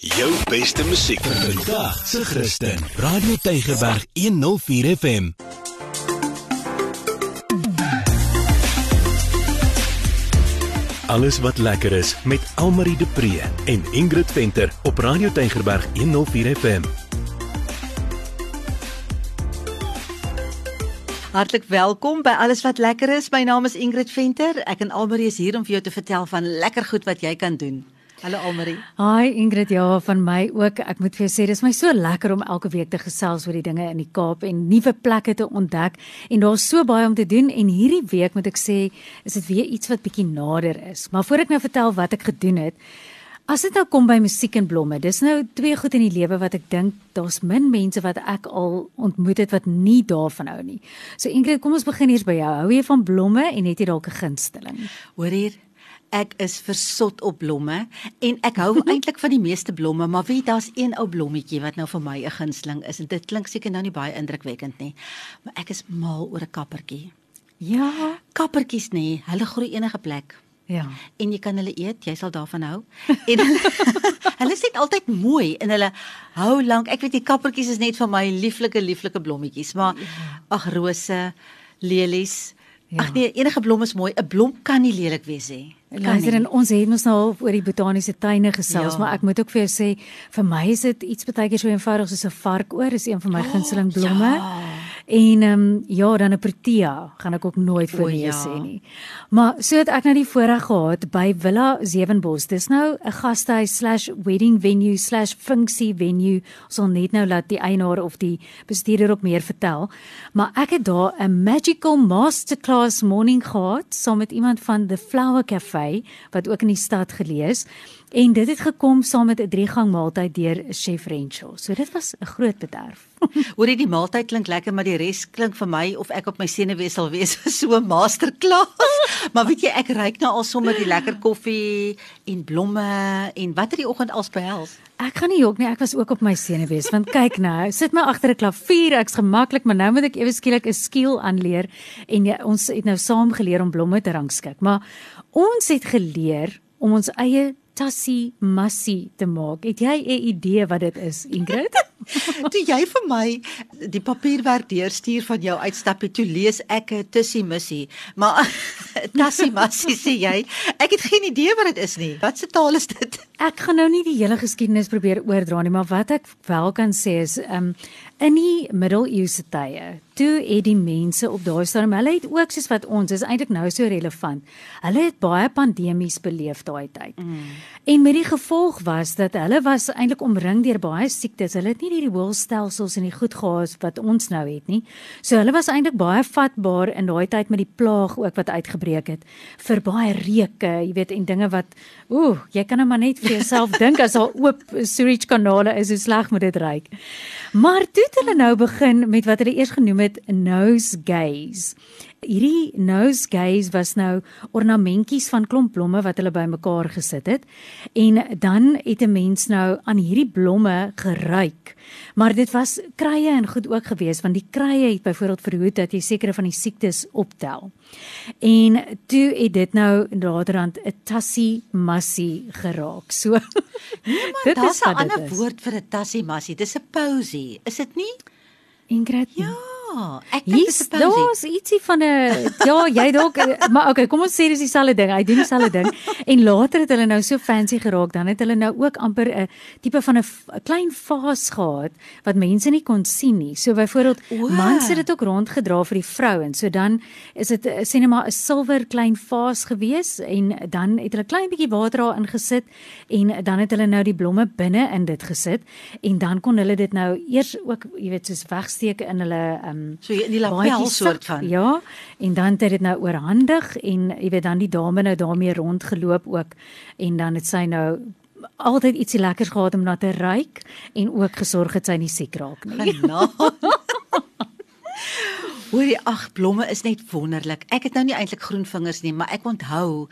Jou beste musiek vir vandag se Christen. Radio Tygerberg 104 FM. Alles wat lekker is met Almarie de Pre en Ingrid Venter op Radio Tygerberg 104 FM. Hartlik welkom by Alles wat lekker is. My naam is Ingrid Venter. Ek en Almarie is hier om vir jou te vertel van lekker goed wat jy kan doen. Hallo Almarie. Hi Ingrid, ja, van my ook. Ek moet vir jou sê, dis my so lekker om elke week te gesels oor die dinge in die Kaap en nuwe plekke te ontdek en daar's so baie om te doen en hierdie week moet ek sê, is dit weer iets wat bietjie nader is. Maar voor ek nou vertel wat ek gedoen het, As dit nou kom by musiek en blomme, dis nou twee goed in die lewe wat ek dink daar's min mense wat ek al ontmoet het wat nie daarvan hou nie. So Ingrid, kom ons begin eers by jou. Hou jy van blomme en het jy dalk 'n gunsteling? Hoor hier, ek is versot op blomme en ek hou eintlik van die meeste blomme, maar weet daar's een ou blommetjie wat nou vir my 'n gunsteling is en dit klink seker nou nie baie indrukwekkend nie, maar ek is mal oor 'n kappertjie. Ja, Kappertjies nê, hulle groei enige plek. ja. En jy kan hulle eet, jy sal daarvan hou. En hulle, hulle is net altyd mooi en hulle hou lank. Ek weet die kappertjies is net van my lieflike lieflike blommetjies, maar ag rose, lelies. Ja. Ag nee, enige blom is mooi. 'n Blom kan nie lelik wees nie. Luister en ons het mos nou al oor die botaniese tuine gesels, Ja. maar ek moet ook vir jou sê, vir my is dit iets baie keer so eenvoudig soos 'n varkoor, is een van my gunsteling blomme. ja. En ehm um, ja, dan 'n protea gaan ek ook nooit vir nee ja. sê nie. Maar so het ek nou die voorreg gehad by Villa Sewenbos. Dis nou 'n gastehuis/wedding venue/funksie venue. Ons sal net nou laat die eienaar of die bestuurder ook meer vertel. Maar ek het daar 'n magical masterclass morning gehad saam met iemand van the Flower Cafe wat ook in die stad gelees. En dit het gekom saam met 'n drie-gang maaltyd deur Chef Renshaw. So dit was 'n groot bederf. Hoor jy die maaltyd klink lekker, maar die res klink vir my of ek op my senuwees sal wees vir so 'n masterklas. maar weet jy, ek ruik nou al sommer die lekker koffie en blomme en wat het die oggend als behels? Ek gaan nie jok nie, ek was ook op my senuwees want kyk nou, sit my agter 'n klavier, ek's gemaklik, maar nou moet ek ewe skielik 'n skill aanleer en ja, ons het nou saam geleer om blomme te rangskik, maar ons het geleer om ons eie tassie massie te maak. Het jy 'n idee wat dit is, Ingrid? toe jy vir my die papierwerk deurstuur van jou uitstappie, toe lees ek 'n tussie missie. Maar tassie massie sê jy, ek het geen idee wat dit is nie. Wat se taal is dit? Ek gaan nou nie die hele geskiedenis probeer oordra nie, maar wat ek wel kan sê is, um in die middeleeuse tye, toe het die mense op daai stadium, hulle het ook soos wat ons is eintlik nou so relevant. Hulle het baie pandemies beleef daai tyd. Mm. En met die gevolg was dat hulle was eintlik omring deur baie siektes. Hulle het nie hierdie hoëlstelsels en die goed gehad wat ons nou het nie. So hulle was eintlik baie vatbaar in daai tyd met die plaag ook wat uitgebreek het vir baie reuke, jy weet, en dinge wat ooh, jy kan nou maar net vir jouself dink as daar oop sewage kanale is, hoe sleg moet dit ruik. Maar toe het hulle nou begin met wat hulle eers genoem het nose gaze. Hierdie nose gaze was nou ornamentjies van klomp blomme wat hulle bymekaar gesit het en dan het 'n mens nou aan hierdie blomme geruik. Maar dit was krye en goed ook gewees want die krye het byvoorbeeld verhoed dat jy sekere van die siektes optel. En toe het dit nou naderhand 'n tassie massie geraak. So Nee Dit man, is 'n dit ander woord vir 'n tassie massie. Dis 'n posie. Is dit nie? Ingrid Ja, ek dink dis 'n posie. daar's ietsie van 'n ja, jy dalk maar okay, kom ons sê dis dieselfde ding. Hy doen dieselfde ding. En later het hulle nou so fancy geraak, dan het hulle nou ook amper 'n tipe van 'n klein vaas gehad wat mense nie kon sien nie. So byvoorbeeld O. mans het dit ook rondgedra vir die vrouens. So dan is dit sê net maar 'n silwer klein vaas gewees en dan het hulle klein bietjie water daarin gesit en dan het hulle nou die blomme binne in dit gesit en dan kon hulle dit nou eers ook jy weet soos wegsteek in hulle ehm um, So in die lapel soort van. Ja, en dan het dit nou oorhandig en jy weet dan die dame nou daarmee rondgeloop ook en dan het sy nou altyd ietsie lekkers gehad om na te ruik en ook gesorg het sy nie siek raak nie. Genade. Hoorie, ag, blomme is net wonderlik. Ek het nou nie eintlik groen vingers nie, maar ek onthou,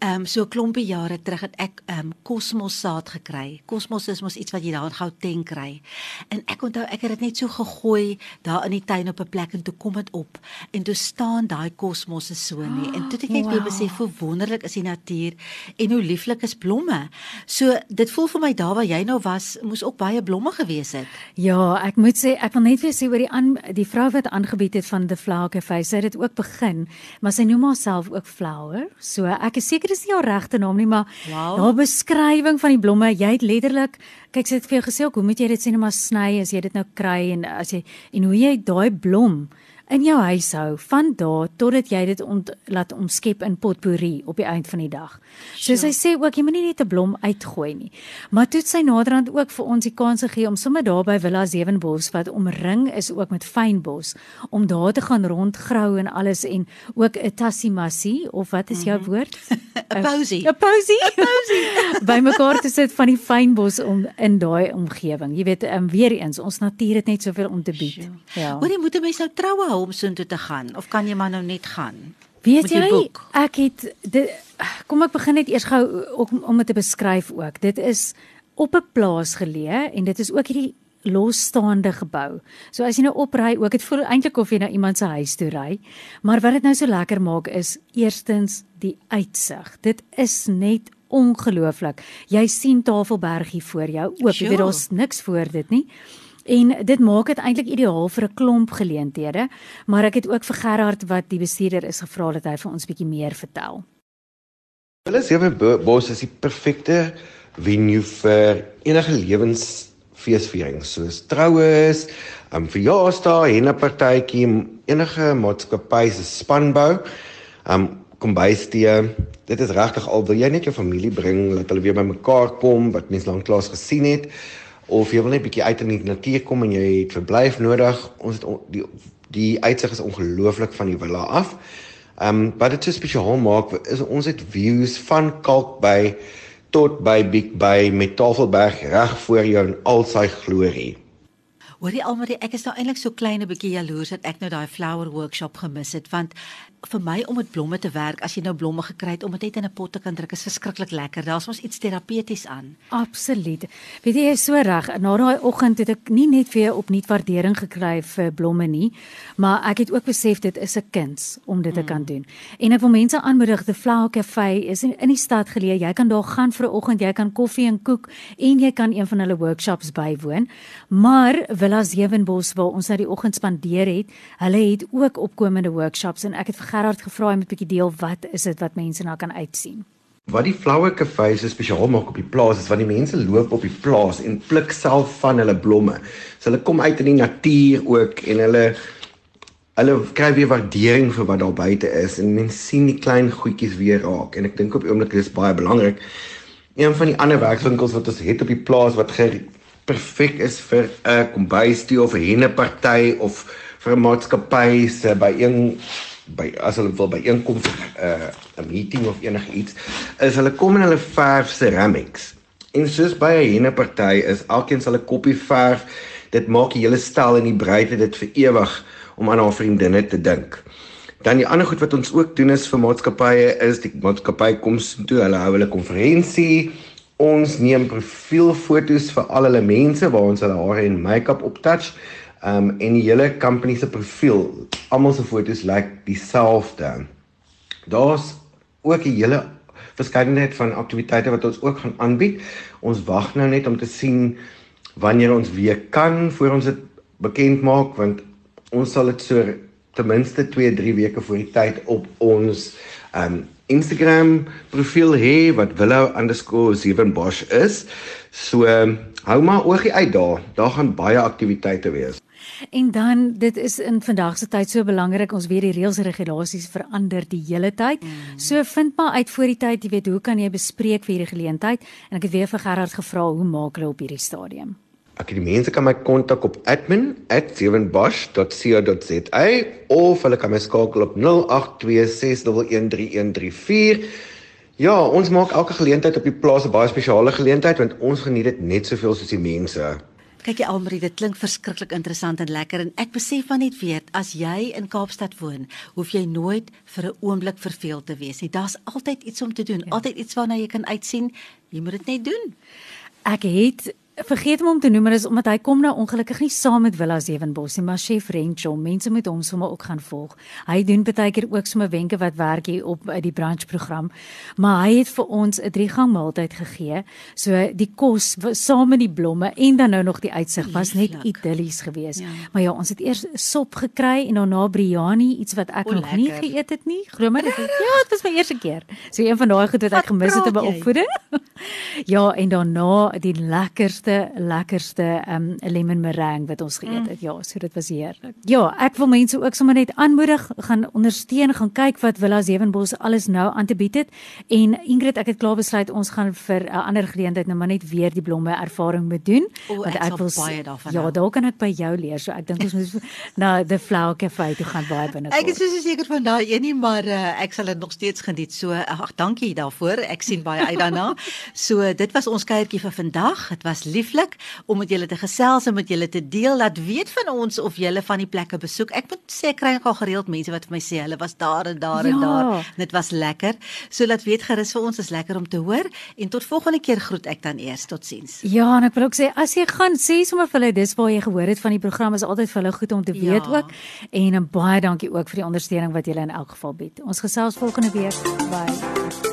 ehm um, so 'n klompie jare terug het ek ehm um, kosmos saad gekry. Kosmos is mos iets wat jy daar in Gauteng kry. En ek onthou ek het dit net so gegooi daar in die tuin op 'n plek en toe kom dit op. En toe staan daai kosmos so nie. En toe het ek net wow. weer besef hoe wonderlik is die natuur en hoe lieflik is blomme. So dit voel vir my daar waar jy nou was, moes ook baie blomme gewees het. Ja, ek moet sê ek wil net weer sê oor die aan die vrou wat aangebied het van the flower cafe. Sy het dit ook begin, maar sy noem haarself ook flower. So ek is seker dis nie haar regte naam nie, maar wow. haar beskrywing van die blomme, jy het letterlik kyk sy het vir jou gesê hoe moet jy dit sê net maar sny as jy dit nou kry en as jy en hoe jy daai blom in jou huis hou van daar totdat jy dit ont, laat omskep in potpourri op die einde van die dag. So sy sê ook jy moenie net 'n blom uitgooi nie. Maar toe sy naderhand ook vir ons die kans gegee om sommer daar by Villa Sewenbos wat omring is ook met fynbos om daar te gaan rondgrou en alles en ook 'n tassimasi of wat is jou mhm. woord? 'n Pousie. 'n Pousie. 'n Pousie. by mekaar te sit van die fynbos om in daai omgewing. Jy weet, um, weer eens ons natuur het net soveel om te bied. Sure. Ja. Hoor jy moet 'n mens nou troue hou om soontoe te gaan of kan jy maar nou net gaan? Weet jy, ek het dit kom ek begin net eers gou om om dit te beskryf ook. Dit is op 'n plaas geleë en dit is ook hierdie losstaande gebou. So as jy nou opry, ook dit voel eintlik of jy na iemand se huis toe ry. Maar wat dit nou so lekker maak is eerstens die uitsig. Dit is net ongelooflik. Jy sien Tafelberg hier voor jou. Ook jy weet daar's niks voor dit nie. En dit maak dit eintlik ideaal vir 'n klomp geleenthede, maar ek het ook vir Gerard wat die bestuurder is gevra dat hy vir ons bietjie meer vertel. Hulle sewe bos is die perfekte venue vir enige lewensfeesviering, soos troues, 'n um, verjaarsdag, 'n partytjie, enige maatskappy se spanbou, um kombuistee. Dit is regtig al wil jy net jou familie bring, laat hulle weer bymekaar kom wat mense lanklaas gesien het of jy wil net bietjie uit in die natuur kom en jy het verblyf nodig. Ons het die die uitsig is ongelooflik van die villa af. Ehm um, wat dit so spesiaal maak is ons het views van Kalkbay tot by Big Bay met Tafelberg reg voor jou in al sy glorie. Hoorie Almarie, ek is nou eintlik so klein 'n bietjie jaloers dat ek nou daai flower workshop gemis het want vir my om met blomme te werk, as jy nou blomme gekry het om dit net in 'n pot te kan druk, is verskriklik lekker. Daar's mos iets terapeuties aan. Absoluut. Weet jy, jy is so reg. Na daai oggend het ek nie net weer opnuut waardering gekry vir blomme nie, maar ek het ook besef dit is 'n kuns om dit te mm. kan doen. En ek wil mense aanmoedig, The Flower Cafe is in, in die stad geleë. Jy kan daar gaan vir 'n oggend, jy kan koffie en koek en jy kan een van hulle workshops bywoon. Maar Villa Sewenbos waar ons nou die oggend spandeer het, hulle het ook opkomende workshops en ek het Gerard gevra om 'n bietjie deel wat is dit wat mense na kan uitsien. Wat die flower cafe se spesiaal maak op die plaas is wanneer mense loop op die plaas en pluk self van hulle blomme. So hulle kom uit in die natuur ook en hulle hulle kry weer waardering vir wat daar buite is en mense sien die klein goedjies weer raak en ek dink op die oomblik is baie belangrik. Een van die ander werkswinkels wat ons het op die plaas wat perfek is vir 'n kombuistie of 'n henneparty of vir 'n maatskappy se by een by as hulle wil by inkom vir 'n uh, 'n meeting of enigiets is hulle kom en hulle verf ceramics. En soos by 'n henneparty is elkeen sal 'n koppie verf. Dit maak die hele stel en die bruid dit vir ewig om aan haar vriendinne te dink. Dan die ander goed wat ons ook doen is vir maatskappye is die maatskappy kom toe hulle hou hulle konferensie. Ons neem profielfoto's vir al hulle mense waar ons hulle hare en make-up optouch. Um en die hele company se profiel, almal se foto's lyk like dieselfde. Daar's ook 'n hele verskeidenheid van aktiwiteite wat ons ook gaan aanbied. Ons wag nou net om te sien wanneer ons weer kan voor ons dit bekend maak want ons sal dit so ten minste 2, 3 weke voor die tyd op ons um Instagram profiel hê wat willow_7bosch is. So um, hou maar oogie uit daar. Daar gaan baie aktiwiteite wees. En dan dit is in vandag se tyd so belangrik ons weet die reëls en regulasies verander die hele tyd. Mm. So vind maar uit voor die tyd, jy weet, hoe kan jy bespreek vir hierdie geleentheid? En ek het weer vir Gerard gevra hoe maak hulle op hierdie stadium? Ek die mense kan my kontak op admin@7bosch.co.za of hulle kan my skakel op 0826113134. Ja, ons maak elke geleentheid op die plaas 'n baie spesiale geleentheid want ons geniet dit net soveel soos die mense. Kyk jy Almarie, dit klink verskriklik interessant en lekker en ek besef maar net weer, as jy in Kaapstad woon, hoef jy nooit vir 'n oomblik verveeld te wees nie. Daar's altyd iets om te doen, ja. altyd iets waarna jy kan uitsien. Jy moet dit net doen. Ek het vergeet om hom te noem, maar dis omdat hy kom nou ongelukkig nie saam met Villa Sewenbos nie, maar chef Rencho, mense moet hom sommer ook gaan volg. Hy doen baie keer ook sommer wenke wat werk hier op uh, die brunch program, maar hy het vir ons 'n drie gang maaltyd gegee. So die kos saam met die blomme en dan nou nog die uitsig was net idillies geweest. Ja. Maar ja, ons het eers sop gekry en daarna biryani, iets wat ek o, nog lekker. nie geëet het nie. Glo my dit. Ja, dit was my eerste keer. So een van daai goed wat ek gemis het op my opvoeding. ja, en daarna die lekker lekkerste lekkerste um lemon meringue wat ons geëet het. Mm. Ja, so dit was heerlik. Ja, ek wil mense ook sommer net aanmoedig gaan ondersteun, gaan kyk wat Villa Sewenbos alles nou aan te bied het. En Ingrid, ek het klaar besluit ons gaan vir 'n uh, ander geleentheid nou maar net weer die blomme ervaring moet doen. O, want ek, ek wil baie daarvan. Ja, daar kan ek by jou leer. So ek dink ons moet na the Flower Cafe toe gaan baie binne. Ek is so seker van daai een nie, maar uh, ek sal dit nog steeds geniet. So ag, dankie daarvoor. Ek sien baie uit daarna. so dit was ons kuiertjie vir vandag. Dit was lieflik om met julle te gesels en met julle te deel. Laat weet van ons of julle van die plekke besoek. Ek moet sê ek kry al gereeld mense wat vir my sê hulle was daar en daar ja. en daar. Dit was lekker. So laat weet gerus vir ons is lekker om te hoor en tot volgende keer groet ek dan eers. Totsiens. Ja, en ek wil ook sê as jy gaan sê sommer vir hulle dis waar jy gehoor het van die program is altyd vir hulle goed om te weet ja. ook. En, en baie dankie ook vir die ondersteuning wat julle in elk geval bied. Ons gesels volgende week. Bye.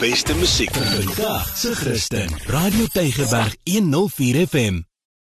Beste musiek vir vandag se Christen. Radio Tygerberg 104 FM.